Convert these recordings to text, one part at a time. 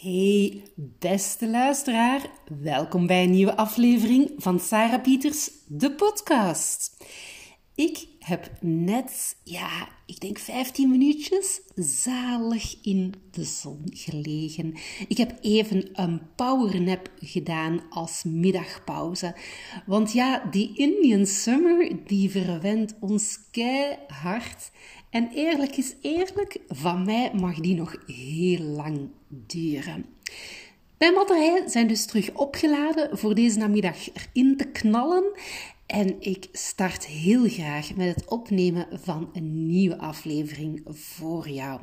Hey, beste luisteraar, welkom bij een nieuwe aflevering van Sarah Pieters, de podcast. Ik heb net, ja, ik denk 15 minuutjes zalig in de zon gelegen. Ik heb even een powernap gedaan als middagpauze. Want ja, die Indian Summer, die verwendt ons keihard. En eerlijk is eerlijk, van mij mag die nog heel lang duren. Mijn batterijen zijn dus terug opgeladen voor deze namiddag erin te knallen. En ik start heel graag met het opnemen van een nieuwe aflevering voor jou.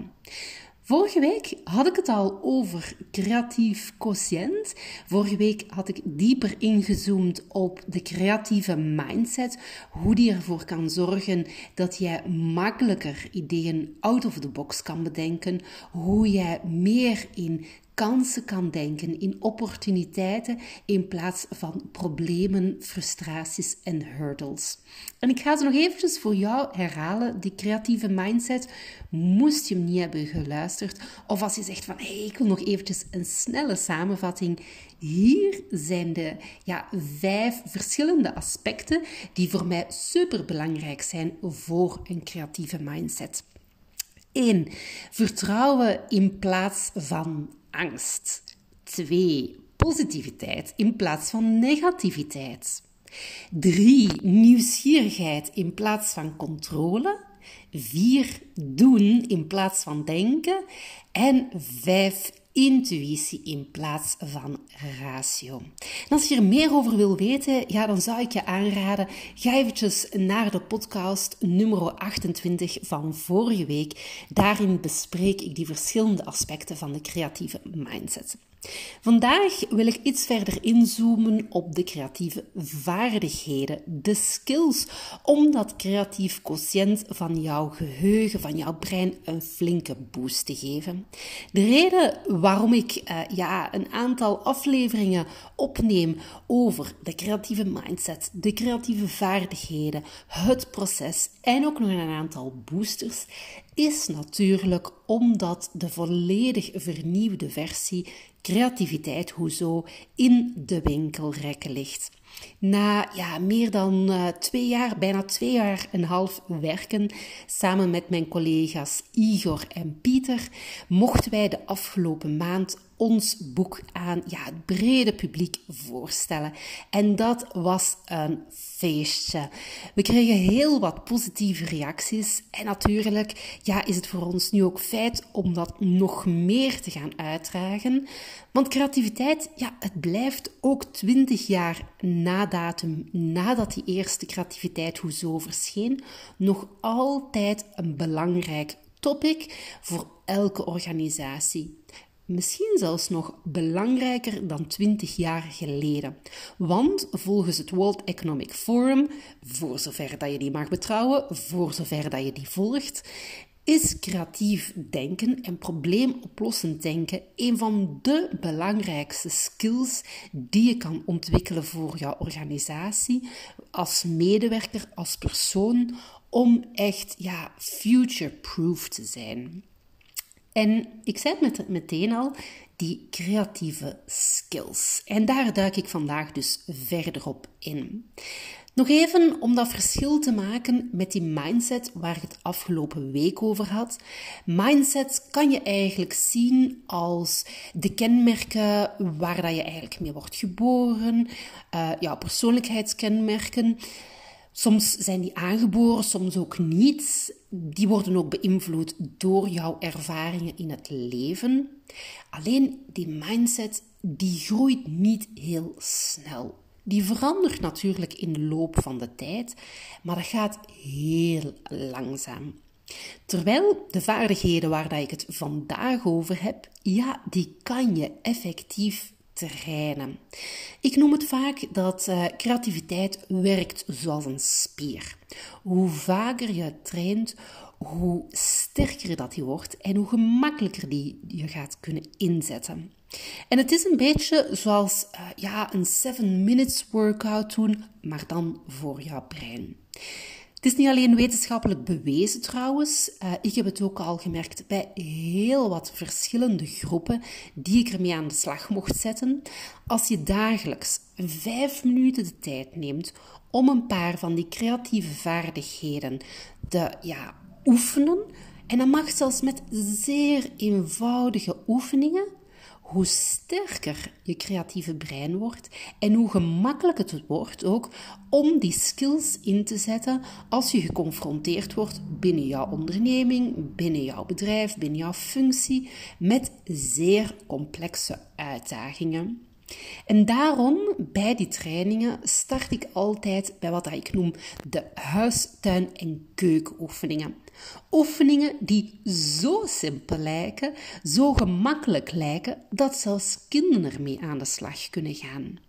Vorige week had ik het al over creatief quotient. Vorige week had ik dieper ingezoomd op de creatieve mindset. Hoe die ervoor kan zorgen dat jij makkelijker ideeën out of the box kan bedenken. Hoe jij meer in kansen kan denken, in opportuniteiten in plaats van problemen, frustraties en hurdles. En ik ga ze nog eventjes voor jou herhalen, die creatieve mindset. Moest je hem niet hebben geluisterd, of als je zegt van hey, ik wil nog eventjes een snelle samenvatting. Hier zijn de ja, vijf verschillende aspecten die voor mij super belangrijk zijn voor een creatieve mindset. 1. Vertrouwen in plaats van angst. 2. Positiviteit in plaats van negativiteit. 3. Nieuwsgierigheid in plaats van controle. 4. Doen in plaats van denken. En 5 intuïtie in plaats van ratio. En als je er meer over wil weten, ja, dan zou ik je aanraden, ga eventjes naar de podcast nummer 28 van vorige week. Daarin bespreek ik die verschillende aspecten van de creatieve mindset. Vandaag wil ik iets verder inzoomen op de creatieve vaardigheden, de skills, om dat creatief quotient van jouw geheugen, van jouw brein een flinke boost te geven. De reden waarom ik uh, ja, een aantal afleveringen opneem over de creatieve mindset, de creatieve vaardigheden, het proces en ook nog een aantal boosters, is natuurlijk omdat de volledig vernieuwde versie creativiteit hoezo in de winkelrekken ligt. Na ja, meer dan uh, twee jaar, bijna twee jaar en een half werken samen met mijn collega's Igor en Pieter, mochten wij de afgelopen maand ons boek aan ja, het brede publiek voorstellen. En dat was een feestje. We kregen heel wat positieve reacties. En natuurlijk ja, is het voor ons nu ook feit om dat nog meer te gaan uitdragen. Want creativiteit, ja, het blijft ook twintig jaar na datum, nadat die eerste creativiteit hoezo verscheen, nog altijd een belangrijk topic voor elke organisatie. Misschien zelfs nog belangrijker dan 20 jaar geleden. Want volgens het World Economic Forum, voor zover dat je die mag betrouwen, voor zover dat je die volgt, is creatief denken en probleemoplossend denken een van de belangrijkste skills die je kan ontwikkelen voor jouw organisatie, als medewerker, als persoon, om echt ja, future-proof te zijn. En ik zei het meteen al, die creatieve skills. En daar duik ik vandaag dus verder op in. Nog even om dat verschil te maken met die mindset waar ik het afgelopen week over had. Mindset kan je eigenlijk zien als de kenmerken waar dat je eigenlijk mee wordt geboren, uh, ja, persoonlijkheidskenmerken. Soms zijn die aangeboren, soms ook niet. Die worden ook beïnvloed door jouw ervaringen in het leven. Alleen die mindset, die groeit niet heel snel. Die verandert natuurlijk in de loop van de tijd, maar dat gaat heel langzaam. Terwijl de vaardigheden waar ik het vandaag over heb, ja, die kan je effectief trainen. Ik noem het vaak dat uh, creativiteit werkt zoals een spier. Hoe vaker je traint, hoe sterker dat die wordt en hoe gemakkelijker die je gaat kunnen inzetten. En het is een beetje zoals uh, ja, een 7 minutes workout doen, maar dan voor jouw brein. Het is niet alleen wetenschappelijk bewezen trouwens. Uh, ik heb het ook al gemerkt bij heel wat verschillende groepen die ik ermee aan de slag mocht zetten. Als je dagelijks vijf minuten de tijd neemt om een paar van die creatieve vaardigheden te ja, oefenen, en dat mag zelfs met zeer eenvoudige oefeningen, hoe sterker je creatieve brein wordt en hoe gemakkelijker het wordt ook om die skills in te zetten als je geconfronteerd wordt binnen jouw onderneming, binnen jouw bedrijf, binnen jouw functie met zeer complexe uitdagingen. En daarom, bij die trainingen, start ik altijd bij wat ik noem de huis, tuin en keukenoefeningen. Oefeningen die zo simpel lijken, zo gemakkelijk lijken, dat zelfs kinderen ermee aan de slag kunnen gaan.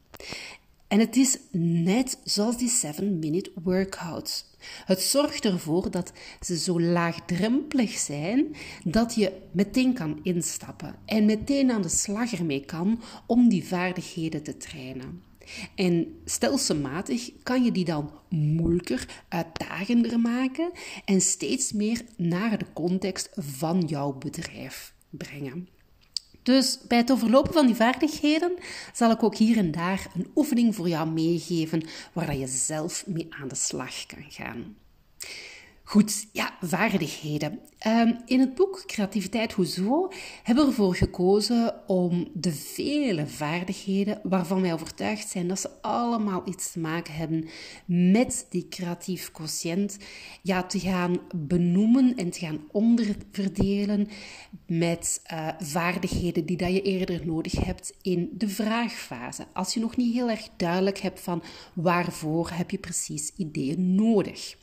En het is net zoals die 7-minute workout. Het zorgt ervoor dat ze zo laagdrempelig zijn dat je meteen kan instappen en meteen aan de slag ermee kan om die vaardigheden te trainen. En stelselmatig kan je die dan moeilijker, uitdagender maken en steeds meer naar de context van jouw bedrijf brengen. Dus bij het overlopen van die vaardigheden zal ik ook hier en daar een oefening voor jou meegeven waar je zelf mee aan de slag kan gaan. Goed, ja, vaardigheden. Ehm, in het boek Creativiteit Hoezo hebben we ervoor gekozen om de vele vaardigheden waarvan wij overtuigd zijn dat ze allemaal iets te maken hebben met die creatief quotient, ja, te gaan benoemen en te gaan onderverdelen met uh, vaardigheden die dat je eerder nodig hebt in de vraagfase. Als je nog niet heel erg duidelijk hebt van waarvoor heb je precies ideeën nodig.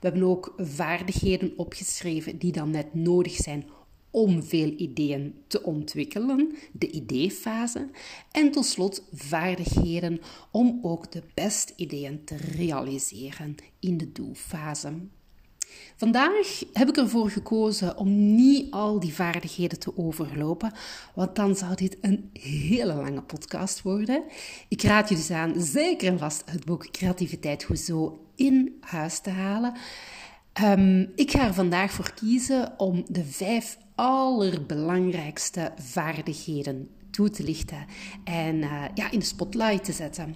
We hebben ook vaardigheden opgeschreven die dan net nodig zijn om veel ideeën te ontwikkelen, de ideefase. En tot slot vaardigheden om ook de beste ideeën te realiseren in de doelfase. Vandaag heb ik ervoor gekozen om niet al die vaardigheden te overlopen, want dan zou dit een hele lange podcast worden. Ik raad je dus aan zeker en vast het boek Creativiteit Hoezo in huis te halen. Ehm, ik ga er vandaag voor kiezen om de vijf allerbelangrijkste vaardigheden toe te lichten en uh, ja, in de spotlight te zetten.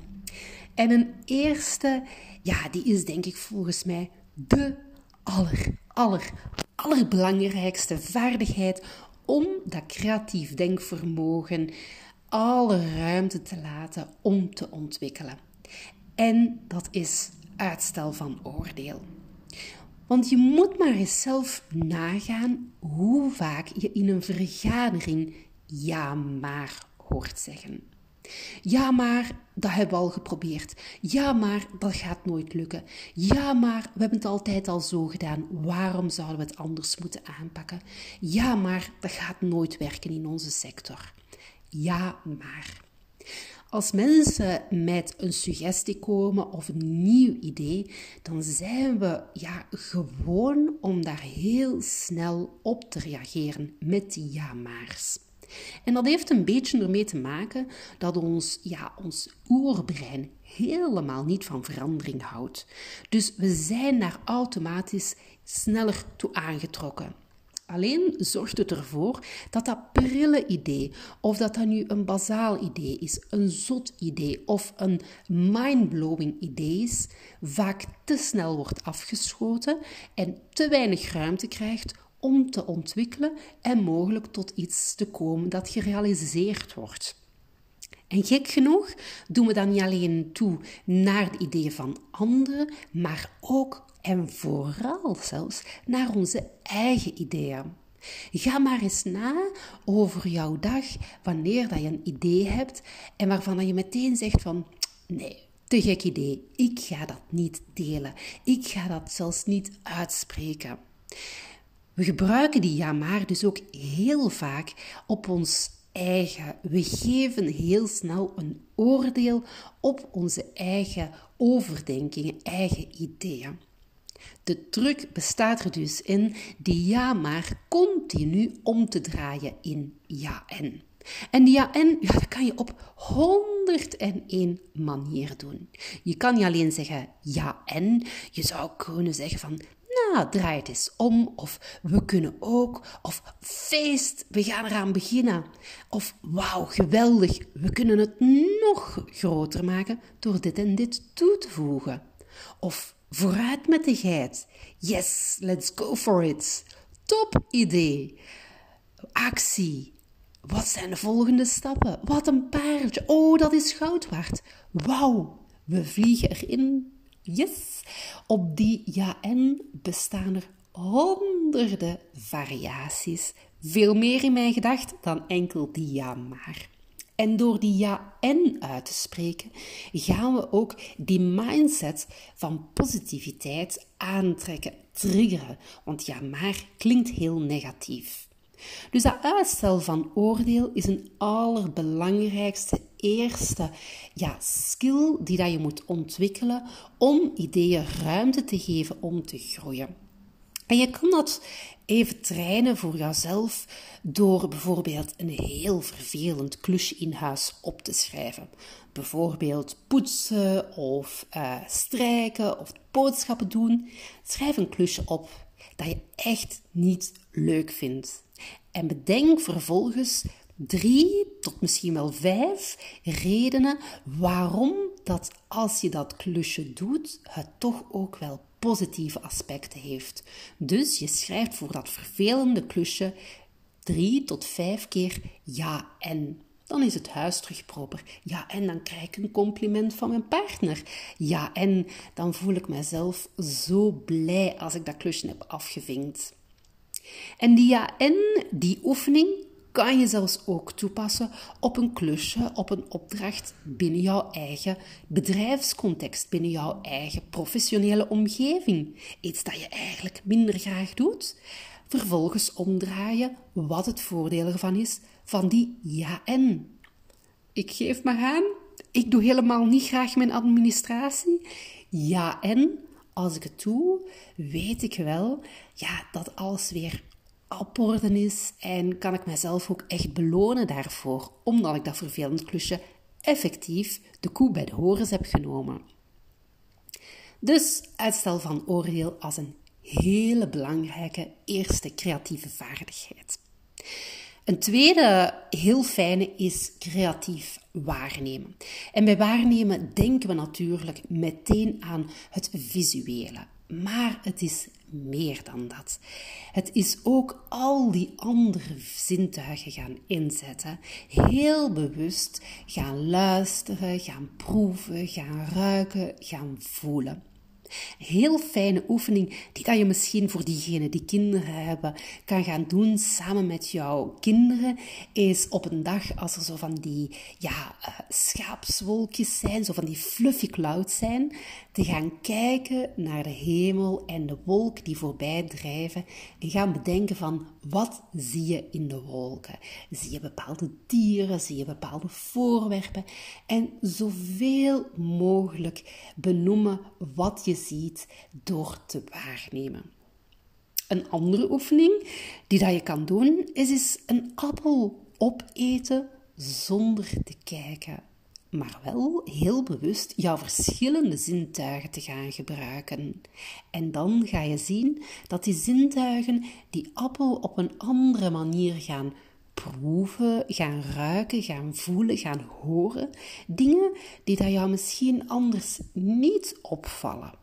En een eerste, ja, die is denk ik volgens mij de aller, aller, allerbelangrijkste vaardigheid om dat creatief denkvermogen alle ruimte te laten om te ontwikkelen. En dat is uitstel van oordeel. Want je moet maar eens zelf nagaan hoe vaak je in een vergadering ja maar hoort zeggen. Ja, maar dat hebben we al geprobeerd. Ja, maar dat gaat nooit lukken. Ja, maar we hebben het altijd al zo gedaan. Waarom zouden we het anders moeten aanpakken? Ja, maar dat gaat nooit werken in onze sector. Ja, maar. Als mensen met een suggestie komen of een nieuw idee, dan zijn we ja, gewoon om daar heel snel op te reageren met die ja-maars. En dat heeft een beetje ermee te maken dat ons, ja, ons oerbrein helemaal niet van verandering houdt. Dus we zijn daar automatisch sneller toe aangetrokken. Alleen zorgt het ervoor dat dat prille idee, of dat dat nu een bazaal idee is, een zot idee of een mindblowing idee is, vaak te snel wordt afgeschoten en te weinig ruimte krijgt om te ontwikkelen en mogelijk tot iets te komen dat gerealiseerd wordt. En gek genoeg doen we dan niet alleen toe naar de ideeën van anderen, maar ook en vooral zelfs naar onze eigen ideeën. Ga maar eens na over jouw dag wanneer dat je een idee hebt en waarvan je meteen zegt van nee, te gek idee, ik ga dat niet delen, ik ga dat zelfs niet uitspreken. We gebruiken die ja maar dus ook heel vaak op ons eigen. We geven heel snel een oordeel op onze eigen overdenkingen, eigen ideeën. De truc bestaat er dus in die ja maar continu om te draaien in ja en. En die ja en, ja, kan je op 101 manier doen. Je kan niet alleen zeggen ja en, je zou kunnen zeggen van draai het eens om. Of we kunnen ook. Of feest, we gaan eraan beginnen. Of wauw, geweldig, we kunnen het nog groter maken door dit en dit toe te voegen. Of vooruit met de geit. Yes, let's go for it. Top idee. Actie. Wat zijn de volgende stappen? Wat een paardje. Oh, dat is goud waard. Wauw, we vliegen erin. Yes! Op die ja-en bestaan er honderden variaties. Veel meer in mijn gedacht dan enkel die ja-maar. En door die ja-en uit te spreken, gaan we ook die mindset van positiviteit aantrekken, triggeren. Want ja-maar klinkt heel negatief. Dus dat uitstel van oordeel is een allerbelangrijkste eerste ja, skill die dat je moet ontwikkelen om ideeën ruimte te geven om te groeien. En je kan dat even trainen voor jezelf door bijvoorbeeld een heel vervelend klusje in huis op te schrijven. Bijvoorbeeld poetsen of uh, strijken of boodschappen doen. Schrijf een klusje op dat je echt niet leuk vindt. En bedenk vervolgens drie tot misschien wel vijf redenen waarom dat als je dat klusje doet, het toch ook wel positieve aspecten heeft. Dus je schrijft voor dat vervelende klusje drie tot vijf keer ja en. Dan is het huis terug proper. Ja, en dan krijg ik een compliment van mijn partner. Ja, en dan voel ik mezelf zo blij als ik dat klusje heb afgevinkt. En die ja en, die oefening, kan je zelfs ook toepassen op een klusje, op een opdracht binnen jouw eigen bedrijfscontext, binnen jouw eigen professionele omgeving. Iets dat je eigenlijk minder graag doet. Vervolgens omdraaien wat het voordeel ervan is van die ja en. Ik geef maar aan, ik doe helemaal niet graag mijn administratie. Ja en als ik het doe, weet ik wel ja, dat alles weer op orde is en kan ik mezelf ook echt belonen daarvoor, omdat ik dat vervelend klusje effectief de koe bij de horens heb genomen. Dus uitstel van oordeel als een hele belangrijke eerste creatieve vaardigheid. Een tweede heel fijne is creatief waarnemen. En bij waarnemen denken we natuurlijk meteen aan het visuele. Maar het is meer dan dat. Het is ook al die andere zintuigen gaan inzetten. Heel bewust gaan luisteren, gaan proeven, gaan ruiken, gaan voelen heel fijne oefening die dat je misschien voor diegenen die kinderen hebben kan gaan doen samen met jouw kinderen is op een dag als er zo van die ja, uh, schaapswolkjes zijn, zo van die fluffy clouds zijn, te gaan kijken naar de hemel en de wolk die voorbij drijven en gaan bedenken van wat zie je in de wolken? Zie je bepaalde dieren, zie je bepaalde voorwerpen en zoveel mogelijk benoemen wat je ziet door te waarnemen. Een andere oefening die dat je kan doen is, is een appel opeten zonder te kijken maar wel heel bewust jouw verschillende zintuigen te gaan gebruiken. En dan ga je zien dat die zintuigen die appel op een andere manier gaan proeven, gaan ruiken, gaan voelen, gaan horen. Dingen die dat jou misschien anders niet opvallen.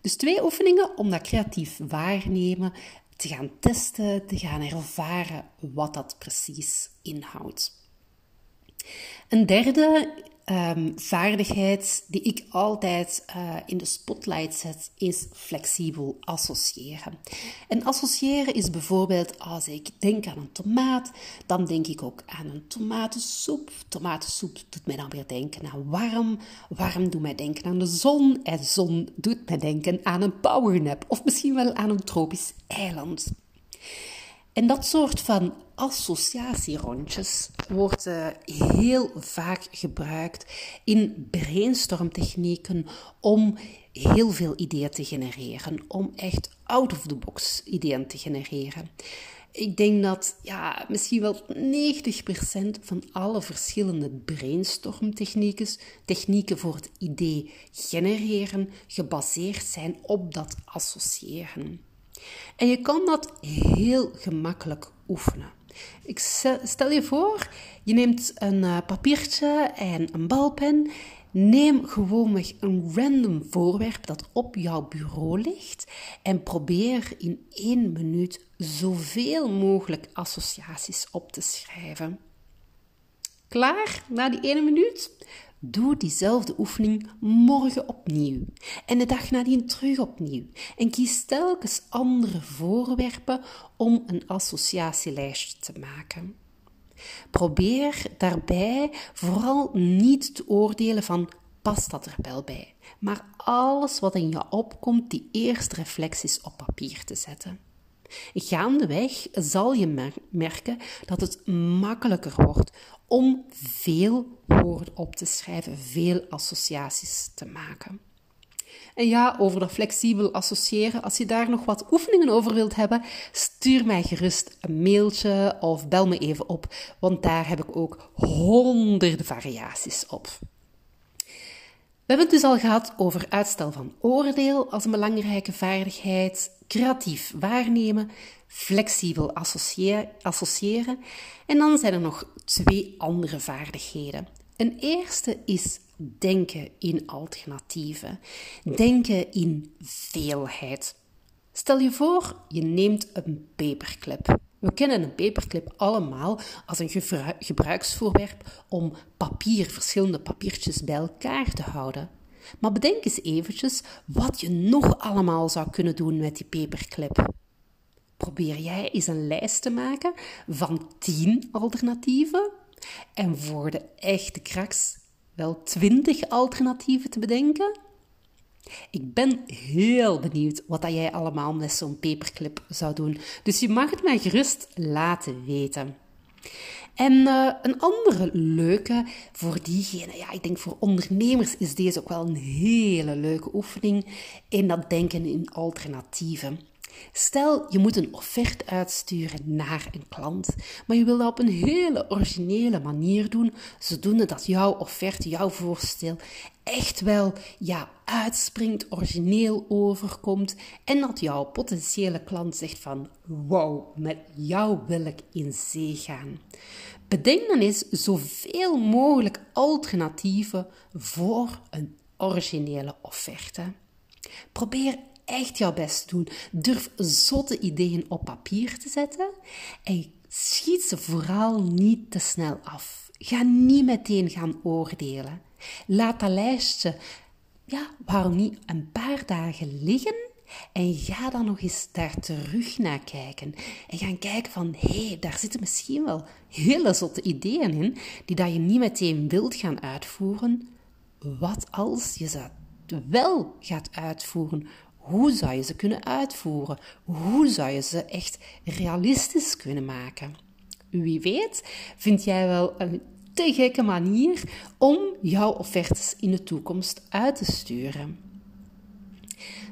Dus twee oefeningen om dat creatief waarnemen te gaan testen, te gaan ervaren wat dat precies inhoudt. Een derde um, vaardigheid die ik altijd uh, in de spotlight zet, is flexibel associëren. En associëren is bijvoorbeeld als ik denk aan een tomaat, dan denk ik ook aan een tomatensoep. Tomatensoep doet mij dan weer denken aan warm. Warm doet mij denken aan de zon. En zon doet mij denken aan een powernap. Of misschien wel aan een tropisch eiland. En dat soort van associatierondjes wordt uh, heel vaak gebruikt in brainstormtechnieken om heel veel ideeën te genereren, om echt out of the box ideeën te genereren. ik denk dat ja, misschien wel 90% van alle verschillende brainstormtechnieken, technieken voor het idee genereren, gebaseerd zijn op dat associëren. En je kan dat heel gemakkelijk oefenen. Ik stel je voor, je neemt een eh, papiertje en een balpen Neem gewoonweg een random voorwerp dat op jouw bureau ligt en probeer in één minuut zoveel mogelijk associaties op te schrijven. Klaar na die ene minuut? Doe diezelfde oefening morgen opnieuw en de dag nadien terug opnieuw. En kies telkens andere voorwerpen om een associatielijstje te maken. Probeer daarbij vooral niet te oordelen van past dat er wel bij, maar alles wat in je opkomt, die eerste reflecties op papier te zetten. Gaandeweg zal je merken dat het makkelijker wordt om veel woorden op te schrijven, veel associaties te maken. En ja, over dat flexibel associëren, als je daar nog wat oefeningen over wilt hebben, stuur mij gerust een mailtje of bel me even op, want daar heb ik ook honderden variaties op. We hebben het dus al gehad over uitstel van oordeel als een belangrijke vaardigheid, creatief waarnemen, flexibel associëren en dan zijn er nog twee andere vaardigheden. Een eerste is denken in alternatieven, denken in veelheid. Stel je voor, je neemt een paperclip. We kennen een paperclip allemaal als een gebruiksvoorwerp om papier, verschillende papiertjes bij elkaar te houden. Maar bedenk eens eventjes wat je nog allemaal zou kunnen doen met die paperclip. Probeer jij eens een lijst te maken van 10 alternatieven en voor de echte kraks wel 20 alternatieven te bedenken? Ik ben heel benieuwd wat jij allemaal met zo'n paperclip zou doen. Dus je mag het mij gerust laten weten. En uh, een andere leuke voor diegene, ja, ik denk voor ondernemers is deze ook wel een hele leuke oefening in dat denken in alternatieven. Stel, je moet een offerte uitsturen naar een klant, maar je wil dat op een hele originele manier doen, zodoende dat jouw offerte, jouw voorstel echt wel ja, uitspringt, origineel overkomt en dat jouw potentiële klant zegt van wow, met jou wil ik in zee gaan. Bedenk dan eens zoveel mogelijk alternatieven voor een originele offerte. Probeer echt jouw best doen. Durf zotte ideeën op papier te zetten en schiet ze vooral niet te snel af. Ga niet meteen gaan oordelen. Laat dat lijstje, ja, waarom niet, een paar dagen liggen en ga dan nog eens daar terug naar kijken. En gaan kijken van, hé, hey, daar zitten misschien wel hele zotte ideeën in, die dat je niet meteen wilt gaan uitvoeren. Wat als je ze wel gaat uitvoeren? Hoe zou je ze kunnen uitvoeren? Hoe zou je ze echt realistisch kunnen maken? Wie weet, vind jij wel een te gekke manier om jouw offertes in de toekomst uit te sturen.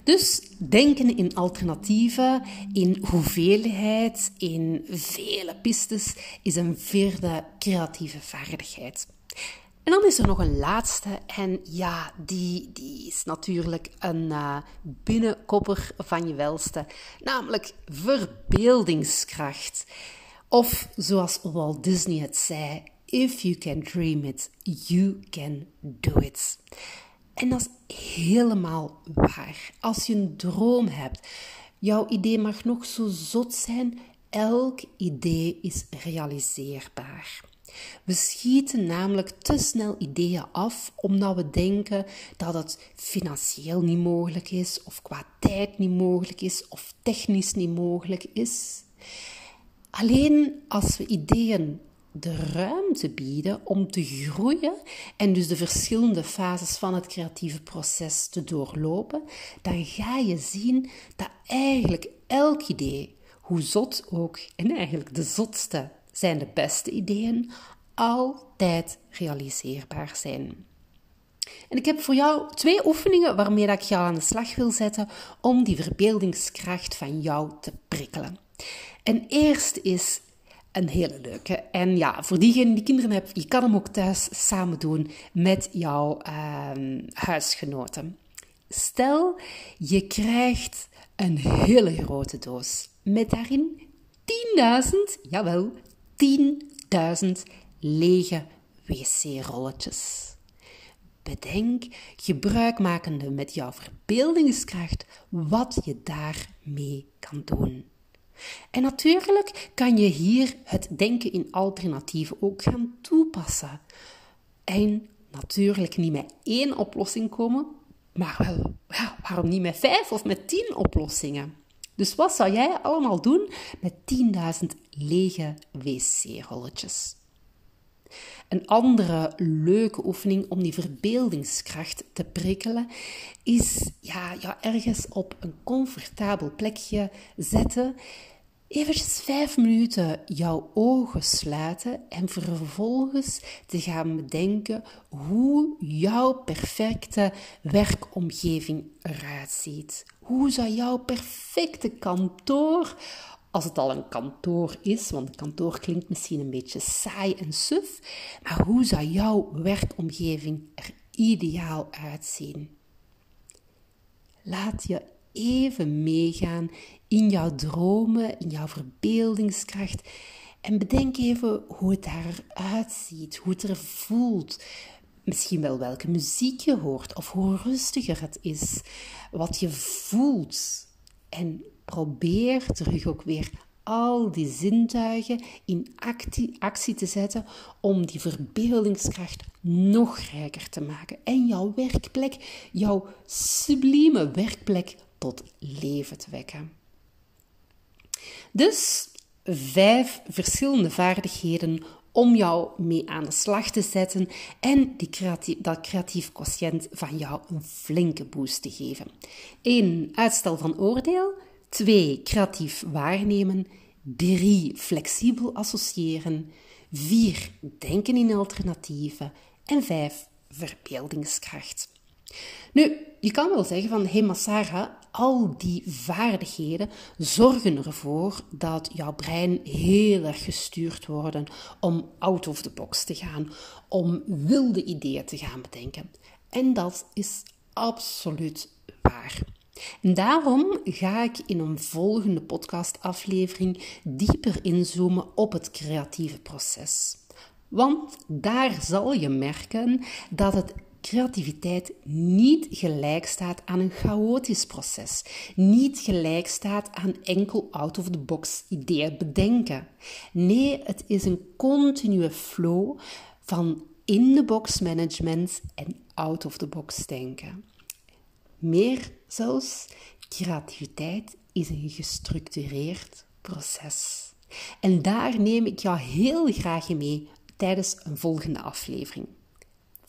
Dus denken in alternatieven, in hoeveelheid, in vele pistes is een vierde creatieve vaardigheid. En dan is er nog een laatste, en ja, die, die is natuurlijk een uh, binnenkopper van je welste, namelijk verbeeldingskracht. Of zoals Walt Disney het zei, if you can dream it, you can do it. En dat is helemaal waar. Als je een droom hebt, jouw idee mag nog zo zot zijn, elk idee is realiseerbaar. We schieten namelijk te snel ideeën af omdat we denken dat het financieel niet mogelijk is, of qua tijd niet mogelijk is, of technisch niet mogelijk is. Alleen als we ideeën de ruimte bieden om te groeien en dus de verschillende fases van het creatieve proces te doorlopen, dan ga je zien dat eigenlijk elk idee, hoe zot ook, en eigenlijk de zotste zijn de beste ideeën, altijd realiseerbaar zijn. En ik heb voor jou twee oefeningen waarmee ik jou aan de slag wil zetten om die verbeeldingskracht van jou te prikkelen. En eerst is een hele leuke. En ja, voor diegenen die kinderen hebben, je kan hem ook thuis samen doen met jouw uh, huisgenoten. Stel, je krijgt een hele grote doos met daarin 10.000, jawel, 10.000 lege wc-rolletjes. Bedenk, gebruikmakende met jouw verbeeldingskracht, wat je daarmee kan doen. En natuurlijk kan je hier het denken in alternatieven ook gaan toepassen. En natuurlijk niet met één oplossing komen, maar wel, ja, waarom niet met vijf of met tien oplossingen? Dus wat zou jij allemaal doen met 10.000 lege wc-rolletjes? Een andere leuke oefening om die verbeeldingskracht te prikkelen is ja, ja, ergens op een comfortabel plekje zetten. Eventjes vijf minuten jouw ogen sluiten en vervolgens te gaan bedenken hoe jouw perfecte werkomgeving eruit ziet. Hoe zou jouw perfecte kantoor als het al een kantoor is, want kantoor klinkt misschien een beetje saai en suf, maar hoe zou jouw werkomgeving er ideaal uitzien? Laat je even meegaan in jouw dromen, in jouw verbeeldingskracht en bedenk even hoe het eruit ziet, hoe het er voelt. Misschien wel welke muziek je hoort of hoe rustiger het is, wat je voelt. En probeer terug ook weer al die zintuigen in actie, actie te zetten om die verbeeldingskracht nog rijker te maken en jouw werkplek, jouw sublieme werkplek tot leven te wekken. Dus vijf verschillende vaardigheden om jou mee aan de slag te zetten en die creatief, dat creatief quotient van jou een flinke boost te geven. 1. Uitstel van oordeel. 2. Creatief waarnemen. 3. Flexibel associëren. 4. Denken in alternatieven. En 5. Verbeeldingskracht. Nu, je kan wel zeggen van, hé hey Sarah, al die vaardigheden zorgen ervoor dat jouw brein heel erg gestuurd wordt om out of the box te gaan, om wilde ideeën te gaan bedenken. En dat is absoluut waar. En daarom ga ik in een volgende podcastaflevering dieper inzoomen op het creatieve proces. Want daar zal je merken dat het creativiteit niet gelijk staat aan een chaotisch proces, niet gelijk staat aan enkel out-of-the-box ideeën bedenken. Nee, het is een continue flow van in-the-box management en out-of-the-box denken. Meer zelfs, creativiteit is een gestructureerd proces. En daar neem ik jou heel graag mee tijdens een volgende aflevering.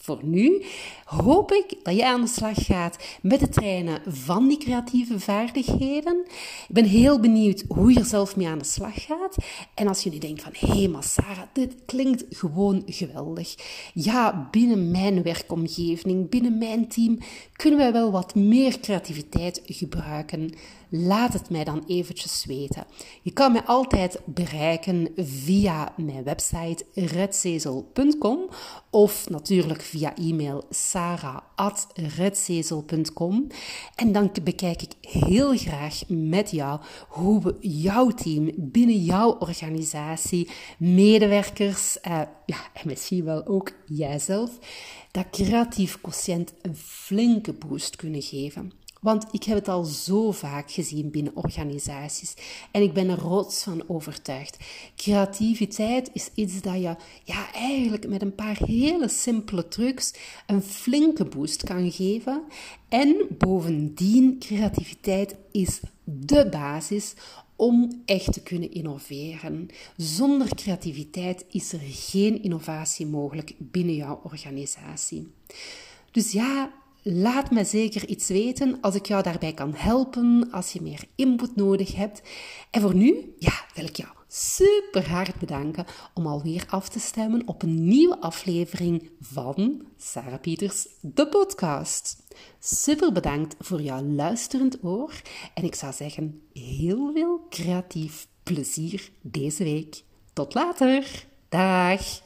Voor nu hoop ik dat je aan de slag gaat met het trainen van die creatieve vaardigheden. Ik ben heel benieuwd hoe je er zelf mee aan de slag gaat. En als je nu denkt van, hé hey, maar Sarah, dit klinkt gewoon geweldig. Ja, binnen mijn werkomgeving, binnen mijn team, kunnen wij wel wat meer creativiteit gebruiken. Laat het mij dan eventjes weten. Je kan mij altijd bereiken via mijn website redzezel.com of natuurlijk via e-mail sarah.redzezel.com. En dan bekijk ik heel graag met jou hoe we jouw team binnen jouw organisatie, medewerkers uh, ja, en misschien wel ook jijzelf, dat creatief quotient een flinke boost kunnen geven. Want ik heb het al zo vaak gezien binnen organisaties en ik ben er rots van overtuigd. Creativiteit is iets dat je ja, eigenlijk met een paar hele simpele trucs een flinke boost kan geven. En bovendien, creativiteit is de basis om echt te kunnen innoveren. Zonder creativiteit is er geen innovatie mogelijk binnen jouw organisatie. Dus ja, Laat me zeker iets weten als ik jou daarbij kan helpen, als je meer input nodig hebt. En voor nu, ja, wil ik jou super hard bedanken om alweer af te stemmen op een nieuwe aflevering van Sarah Pieters, de podcast. Super bedankt voor jouw luisterend oor en ik zou zeggen heel veel creatief plezier deze week. Tot later. Dag.